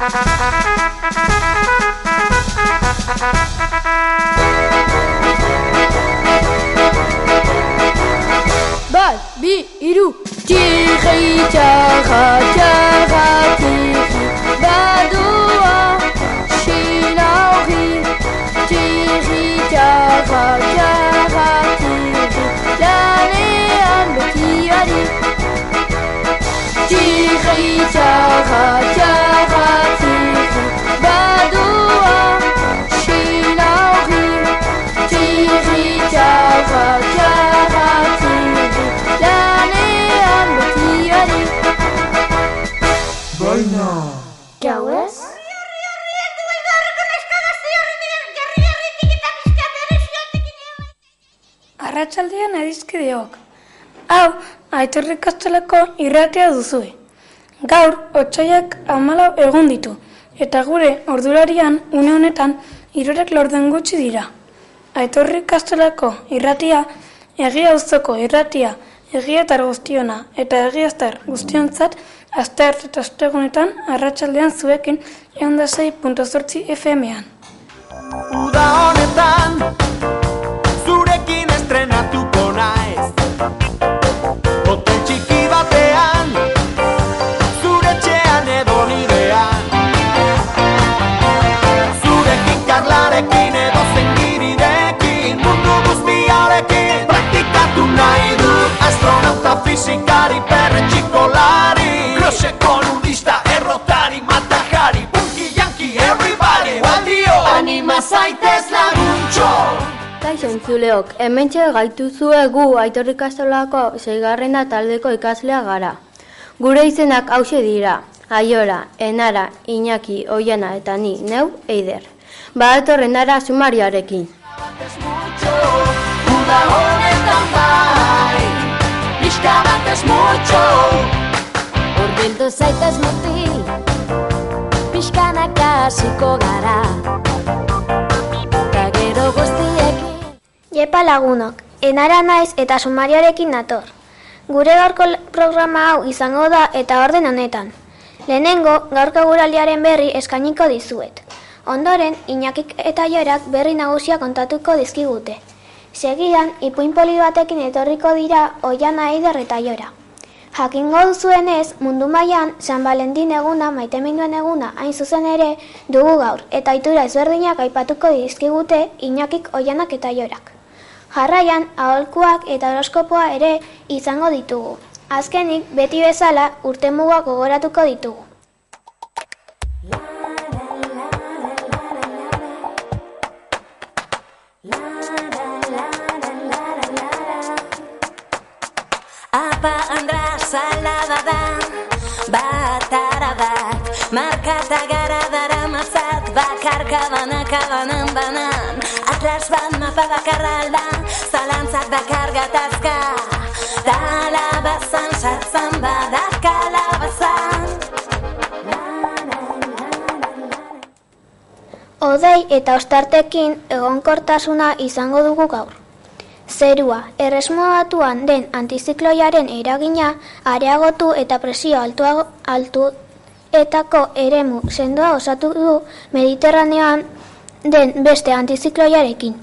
بال بي إلو تيخي تاخا تاخا تيخي بدوا شيلاغي تيخي تاخا تاخا تيخي لاني أمتي يدي تيخي تاخا تاخا تيخي Hau, aitorri kastelako irratea duzue. Gaur, otxaiak amalau egun ditu, eta gure ordularian une honetan irorek lorden gutxi dira. Aitorri kastelako irratia, egia auzoko irratia, egietar guztiona eta egiaztar guztiontzat, aste arte eta ostegunetan arratsaldean zuekin egon FM-ean. Uda honetan Perre txikolari Grose kolumnista, errotari, matajari Punky, yankee, everybody Gualdio, anima zaitez laguntxo Kaixo entzuleok, hementxe gaituzue gu aitorri kastolako zeigarrena taldeko ikaslea gara. Gure izenak hause dira, Aiora, Enara, Iñaki, Oiana eta ni, neu, Eider. Badatorren dara sumariarekin. Uda honetan bai Batez mucho Urbildu zaitez mutil Pixkanaka hasiko gara Ta gero guztiekin Jepa lagunok, enara naiz eta sumariarekin nator. Gure gaurko programa hau izango da eta orden honetan. Lehenengo, gaurko guraldiaren berri eskainiko dizuet. Ondoren, Iñakik eta Jorak berri nagusia kontatuko dizkigute. Segidan, ipuin poli batekin etorriko dira Oiana Eider eta Jora. Jakingo duzuenez, mundu mailan San Valentin eguna, maiteminduen eguna, hain zuzen ere, dugu gaur, eta itura ezberdinak aipatuko dizkigute Iñakik, Oianak eta Jorak. Jarraian, aholkuak eta horoskopoa ere izango ditugu. Azkenik, beti bezala, urtemugak gogoratuko ditugu. Bat. Markata gara dara mazat Bakarka banaka banan banan. Atlas bat mapa bakarra alda Zalantzak bakar gatazka. Talabazan sartzan badak kalabazan Odei eta ostartekin egonkortasuna izango dugu gaur. Zerua, erresmoa batuan den antizikloiaren eragina areagotu eta presio altuago, altuetako eremu sendoa osatu du Mediterraneoan den beste antizikloiarekin.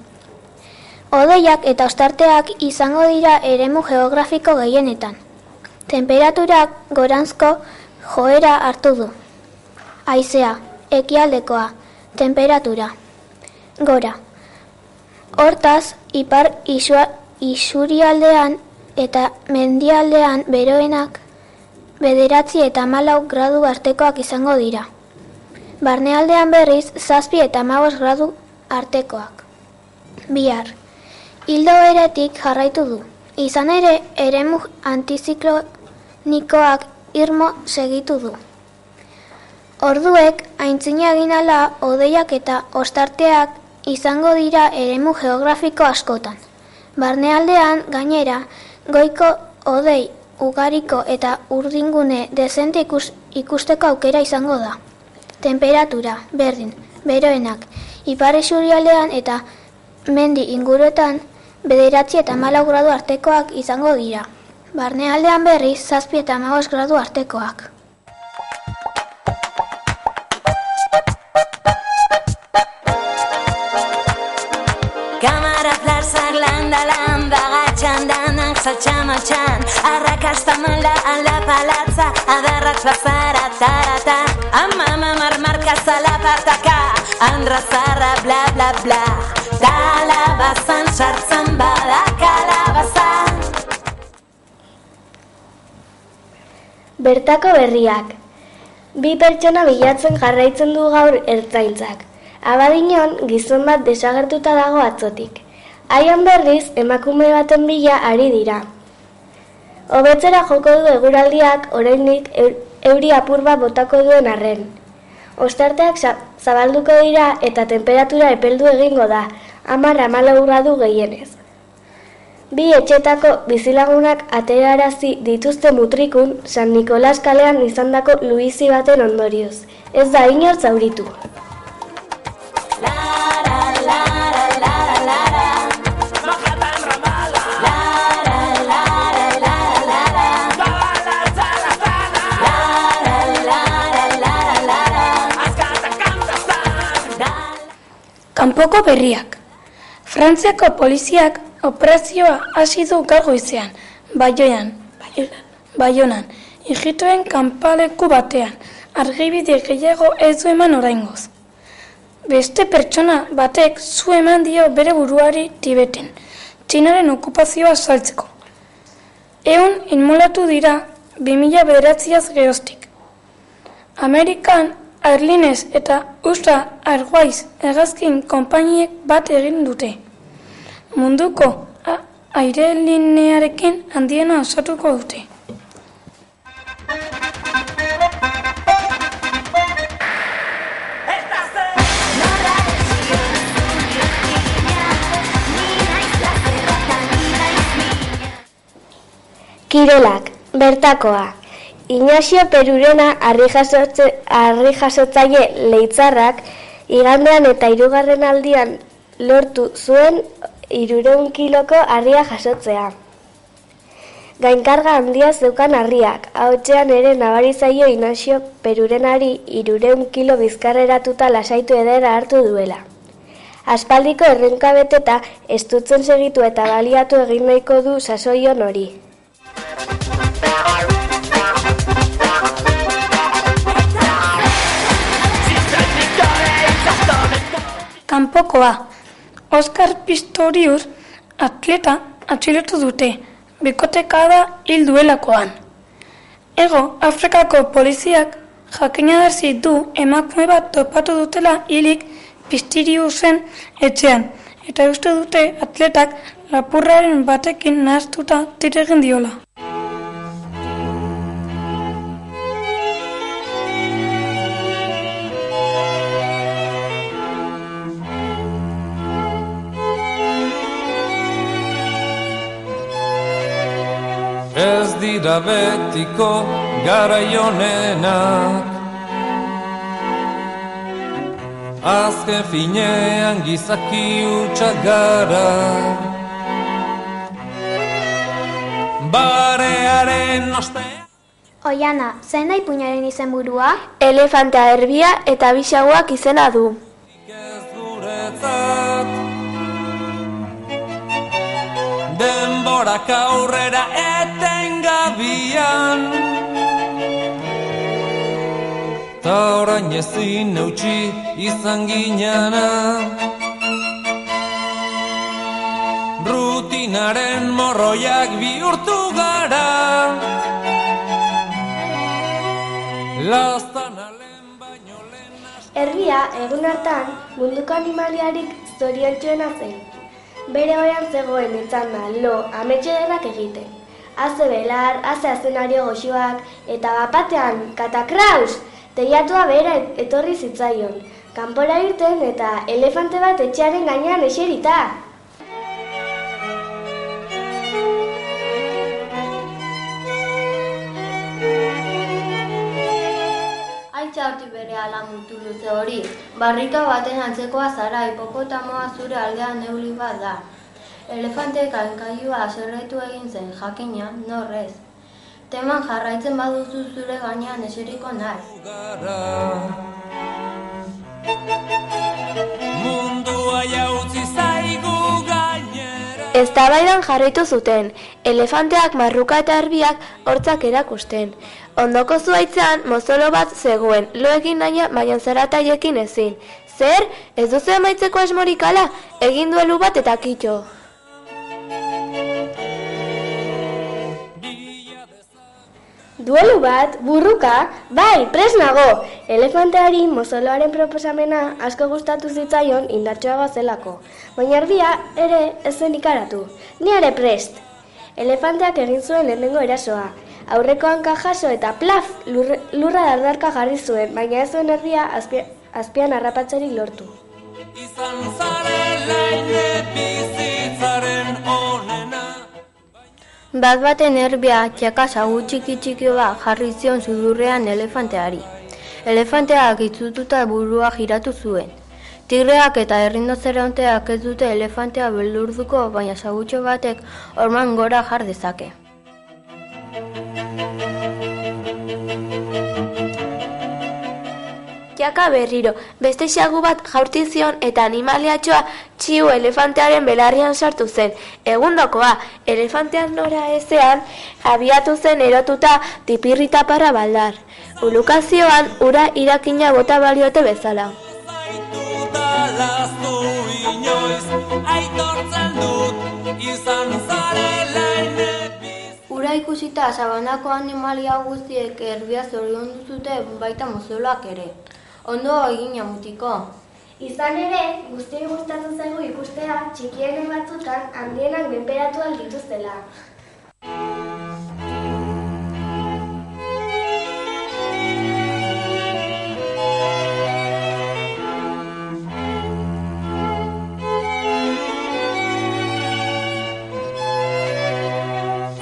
Odeiak eta ostarteak izango dira eremu geografiko gehienetan. Temperaturak goranzko joera hartu du. Aizea, ekialdekoa, temperatura. Gora. Hortaz, ipar isua, isurialdean eta mendialdean beroenak bederatzi eta malau gradu artekoak izango dira. Barnealdean berriz, zazpi eta magos gradu artekoak. Bihar, hildo beretik jarraitu du. Izan ere, eremu antiziklonikoak irmo segitu du. Orduek, aintzina ginala, odeiak eta ostarteak izango dira eremu geografiko askotan. Barnealdean, gainera, goiko odei ugariko eta urdingune dezente ikus, ikusteko aukera izango da. Temperatura, berdin, beroenak, ipar isurialdean eta mendi inguruetan bederatzi eta malau gradu artekoak izango dira. Barnealdean berriz, zazpi eta magos gradu artekoak. Martxa txamatxan Arrakasta mala ala palatza Adarratx bazara tarata Ama mamar marka zalapartaka Andra zarra bla bla bla Kalabazan sartzen bada kalabazan Bertako berriak. Bi pertsona bilatzen jarraitzen du gaur ertzaintzak. Abadinon gizon bat desagertuta dago atzotik. Haian berriz emakume baten bila ari dira. Hobetzera joko du eguraldiak oraindik eu- euri apur bat botako duen arren. Ostarteak za- zabalduko dira eta temperatura epeldu egingo da, hamar hamalau gradu gehienez. Bi etxetako bizilagunak aterarazi dituzte mutrikun San Nikolas kalean izandako luizi baten ondorioz. Ez da inor zauritu. Kanpoko berriak. Frantziako poliziak operazioa hasi du gaur goizean, Baionan, Baionan, ijitoen kanpaleku batean, argibide gehiago ez du eman oraingoz. Beste pertsona batek zu eman dio bere buruari Tibeten, Txinaren okupazioa saltzeko. Eun inmolatu dira 2000 bederatziaz geroztik. Amerikan Airlines eta USA Airways hegazkin konpainiek bat egin dute. Munduko a- airelinearekin handiena osatuko dute. Kirolak, bertakoa. Ignacio Perurena harri jasotzaile leitzarrak igandean eta hirugarren aldian lortu zuen irureun kiloko harria jasotzea. Gainkarga handia zeukan harriak, hautzean ere nabari zaio Ignacio Perurenari irureun kilo bizkarreratuta lasaitu edera hartu duela. Aspaldiko errenka beteta estutzen segitu eta baliatu egin nahiko du sasoion hori. Kanpokoa. Oscar Pistorius atleta atxilotu dute, bikotekada hil duelakoan. Ego, Afrikako poliziak jakinarazi du emakume bat topatu dutela hilik Pistiriusen etxean, eta uste dute atletak lapurraren batekin nahaztuta tire egin diola. Dira betiko garaionenak Azken finean gizaki utxak gara Barearen ostean Oiana, zein da ipuñaren izenburua? Elefantea erbia eta bisaguak izena du. ez Denborak aurrera etengabian Ta orain ezin eutxi izan ginana. Rutinaren morroiak bihurtu gara. Laztanalen baino lehen Herria egun hartan munduko animaliarik zoriontsuena zen. Bere oian zegoen etzanda lo ametxe denak egiten. Haze belar, haze azenario goxoak, eta bapatean, katakraus, teiatua bera et- etorri zitzaion. Kanpora irten eta elefante bat etxearen gainean eserita. Horti bere ala mutu luze hori. Barrika baten antzekoa zara hipopotamoa zure aldean neuli bat da. Elefante kankailua aserretu egin zen jakina, norrez. Teman jarraitzen baduzu zure gainean eseriko naiz. Mundua Eztabaidan jarraitu zuten, elefanteak marruka eta erbiak hortzak erakusten. Ondoko zuaitzean mozolo bat zegoen, loekin naina baina zarataiekin ezin. Zer, ez duzu emaitzeko esmorikala? Egin duelu bat eta kitxo. Duelu bat, burruka, bai, pres nago. Elefanteari mozoloaren proposamena asko gustatu zitzaion indartsoa bazelako. Baina erbia ere ez zen ikaratu. Ni ere prest. Elefanteak egin zuen lehenengo erasoa. Aurreko hanka jaso eta plaf, lurre- lurra dardarka jarri zuen, baina ez zuen erbia azpia, azpian harrapatzerik lortu. Izan Bat baten erbia txaka sagu txiki txiki bat jarri zion sudurrean elefanteari. Elefanteak itzututa burua giratu zuen. Tigreak eta errinozeronteak ez dute elefantea beldurduko, baina sagutxo batek orman gora jar dezake. Jaka berriro, beste xagu bat jaurti zion eta animaliatxoa txiu elefantearen belarrian sartu zen. Egundokoa, elefantean nora ezean, abiatu zen erotuta tipirrita parra baldar. Ulukazioan, ura irakina bota baliote bezala. Ura ikusita sabanako animalia guztiek erbia zorion duzute baita mozoloak ere. Ondo egina mutiko. Izan ere, guztiei gustatu zaigu ikustea txikienen batzutan handienak menperatu aldituztela.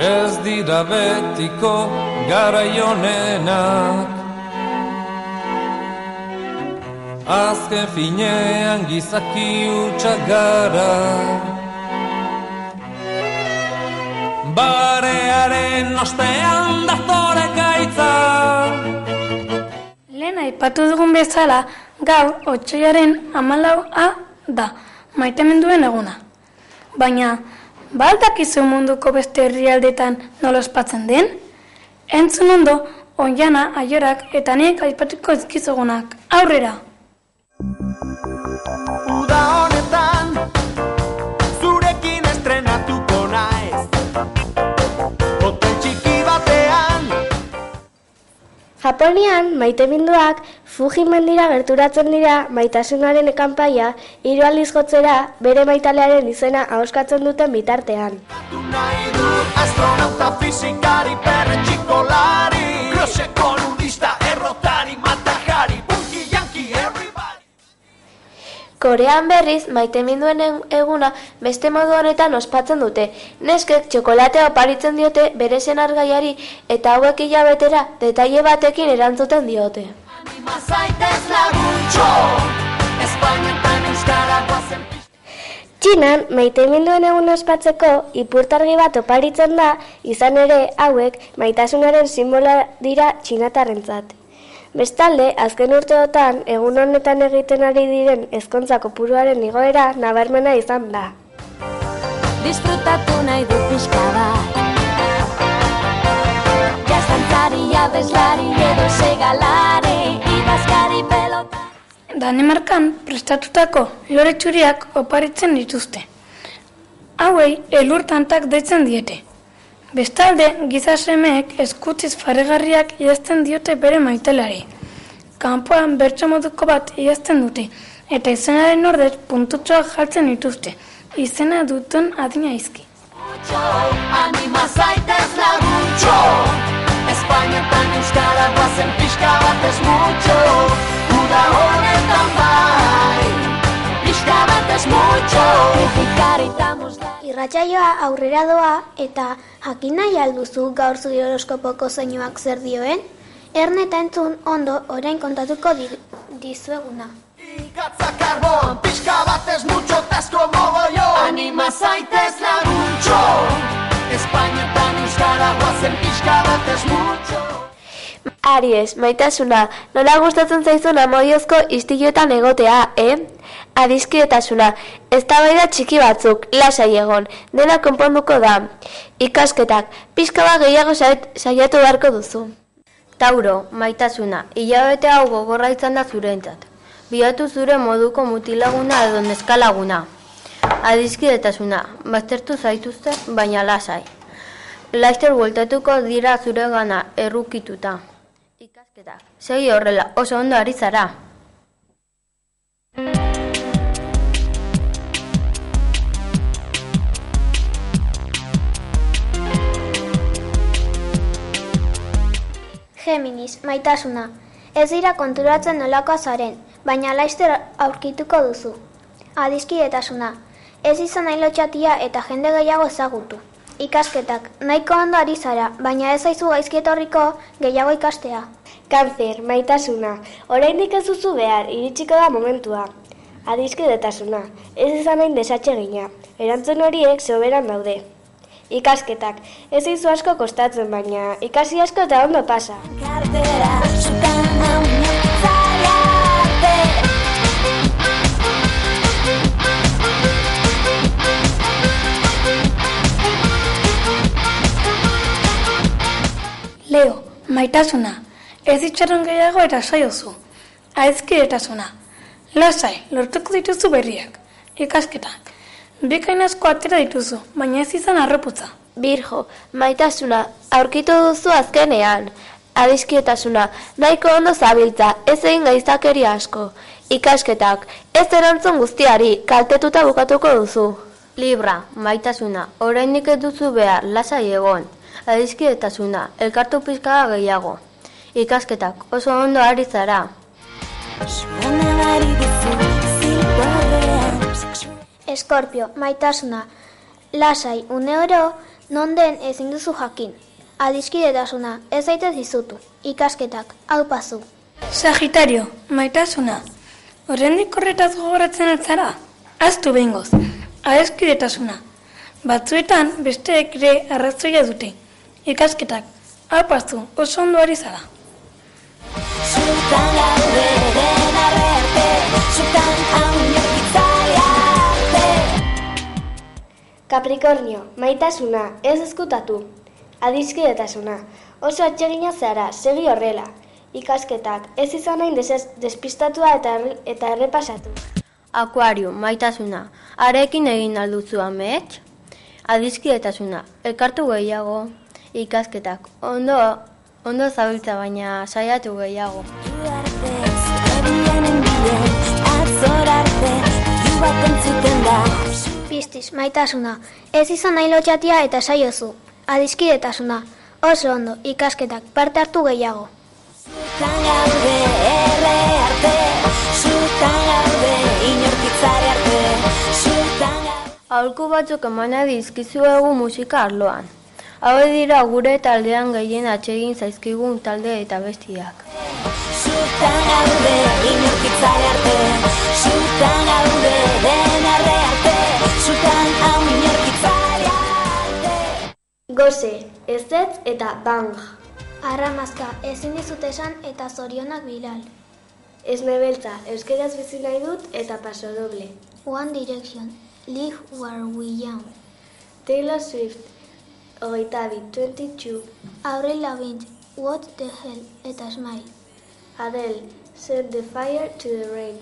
Ez dira betiko garaionenak Azken finean gizaki utxak gara Barearen ostean dazore gaitza Lehen aipatu dugun bezala, gaur otxoiaren amalaua da, maitemenduen eguna. Baina, baldakizu munduko beste herrialdetan nola ospatzen den? Entzun ondo, oiana, aiorak eta nik aipatuko ezkizugunak. Aurrera! Japonian, maiteminduak Fuji mendira gerturatzen dira maitasunaren kanpaia hiru aldiz jotzera bere maitalearen izena ahoskatzen duten bitartean. Astronauta fizikari Perre Korean berriz, maiteminduen eguna beste modu honetan ospatzen dute. Neskek txokolatea oparitzen diote bere senargaiari eta hauek hilabetera detaile batekin erantzuten diote. Txinan, maiteminduen egun ospatzeko ipurtargi bat oparitzen da, izan ere hauek maitasunaren sinbola dira txinatarrentzat. Bestalde, azken urteotan, egun honetan egiten ari diren ezkontza kopuruaren igoera nabarmena izan da. Disfrutatu nahi du pixka bat Gaztantzari, abeslari, edo segalari Ibazkari pelota Danemarkan prestatutako lore txuriak oparitzen dituzte. Hauei elur tantak deitzen diete. Bestalde, gizasemeek eskutziz faregarriak idazten diote bere maitelari. Kanpoan bertso moduko bat idazten dute, eta izenaren ordez puntutxoak jartzen dituzte, izena duten adina izki. Anima zaitez laguntxo Espainetan euskara guazen pixka bat ez Uda honetan bai Pixka bat ez eta muslari Irratsaioa aurrera doa eta jakin nahi alduzu gaur zure horoskopoko zeinuak zer dioen? Erne eta entzun ondo orain kontatuko di, dizueguna. Gatza karbon, pixka bat ez mutxo Tasko mogoio Anima zaitez laguntxo Espainetan euskara guazen pixka bat ez mutxo Aries, maitasuna, nola gustatzen zaizun amodiozko istiloetan egotea, eh? Adiskidetasuna, eztabaida txiki batzuk, lasai egon, dena konponduko da. Ikasketak, pixka bat gehiago saiatu beharko duzu. Tauro, maitasuna, hilabete hau gogorra izan da zurentzat. Biatu zure moduko mutilaguna edo neskalaguna. Adizkidetasuna, baztertu zaituzte, baina lasai. Laster bueltatuko dira zure gana errukituta. Ikasketak, segi horrela, oso ondo ari zara. Geminis, maitasuna. Ez dira konturatzen nolakoa zaren, baina laizter aurkituko duzu. Adizkidetasuna. Ez izan nahi lotxatia eta jende gehiago ezagutu. Ikasketak, nahiko ondo ari zara, baina ez zaizu gaizkietorriko gehiago ikastea. Kanzer, maitasuna. Oraindik ez duzu behar, iritsiko da momentua. Adizkidetasuna. Ez izan nahi desatxe gina. Erantzun horiek soberan daude. Ikasketak. Ez izu asko kostatzen baina, ikasi asko eta ondo pasa. Leo, maitasuna, ez itxaron gehiago eta saiozu. Aizkidetasuna, lasai, lortuko dituzu berriak. Ikasketak, bikain asko atera dituzu, baina ez izan arroputza. Birjo, maitasuna, aurkitu duzu azkenean. Adiskietasuna, nahiko ondo zabiltza, ez egin gaiztakeri asko. Ikasketak, ez erantzun guztiari, kaltetuta bukatuko duzu. Libra, maitasuna, oraindik ez duzu behar, lasai egon. Adizkidetasuna, elkartu pizka gehiago. Ikasketak, oso ondo ari zara. Eskorpio, maitasuna. Lasai, une oro, non den ezin duzu jakin. Adizkidetasuna, ez zaitez dizutu. Ikasketak, hau pazu. Sagitario, maitasuna. Horrendik horretaz gogoratzen altzara? Aztu behingoz. Aizkidetasuna. Batzuetan besteek ere arrazoia dute. Ikasketak, apaztu, oso ondo ari zara. Zutan gaude den arrerte, zutan hau Capricornio, maitasuna, ez eskutatu. Adizkidetasuna, oso atsegina zara, segi horrela. Ikasketak, ez izan desez- despistatua eta, eta errepasatu. Akuario, maitasuna, arekin egin alduzu amets? Adizkidetasuna, elkartu gehiago. Ikasketak, ondo, ondo zabiltza baina saiatu gehiago. Zu arte, zerrienen bidez, atzor arte, ju bat entzuten da. Pistis, maitasuna. Ez izan nahi lotxatia eta saiozu. Adizkidetasuna. Oso ondo, ikasketak, parte hartu gehiago. Zutan gaude erre arte, zutan gaude inorkitzari arte, zutan gaude. Aholku batzuk emana dizkizuegu musika arloan. Hauek dira gure taldean gehien atsegin zaizkigun talde eta bestiak. Zutan gaude inorkitzari arte, zutan gaude den arre Goze, ezetz eta bang. Arramazka, ezin dizut esan eta zorionak bilal. Ez nebeltza, euskeraz bizi nahi dut eta paso doble. One Direction, live where we young. Taylor Swift, hogeita bi, 22. Avril Lavigne, what the hell, eta smile. Adele, set the fire to the rain.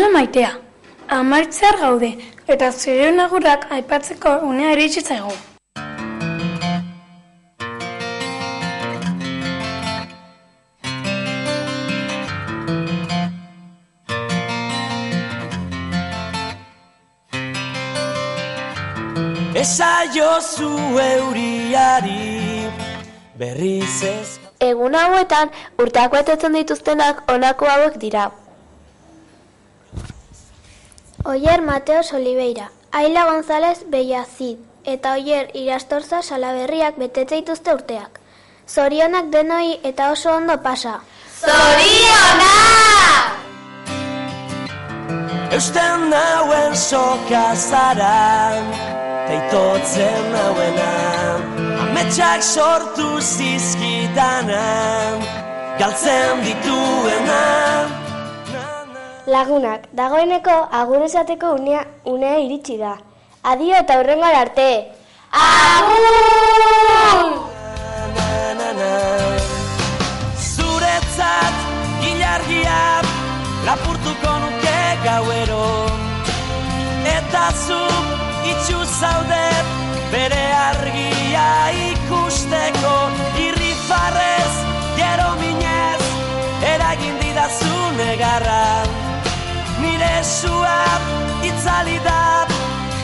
Entzule maitea. Amartzear gaude, eta zure nagurak aipatzeko unea iritsi zaigu. Esaiozu euriari berriz ez Egun hauetan, urteak betetzen dituztenak honako hauek dira. Oyer Mateos Oliveira, Aila González Bellacid, eta Oier Irastorza salaberriak betetze dituzte urteak. Zorionak denoi eta oso ondo pasa. Eusten nauen soka zara Teitotzen nauena Ametsak sortu zizkitana Galtzen dituena Lagunak, dagoeneko agur esateko unea, unea iritsi da. Adio eta hurrengora arte. na. Zuretzat gilargia lapurtuko nuke gauero Eta zu itxu zaudet bere argia ikusteko Irrifarrez, gero minez, eragin didazu negarra Nire sua itzali da,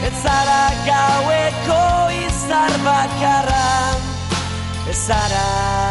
ez zara gaueko izar bakarra Ez zara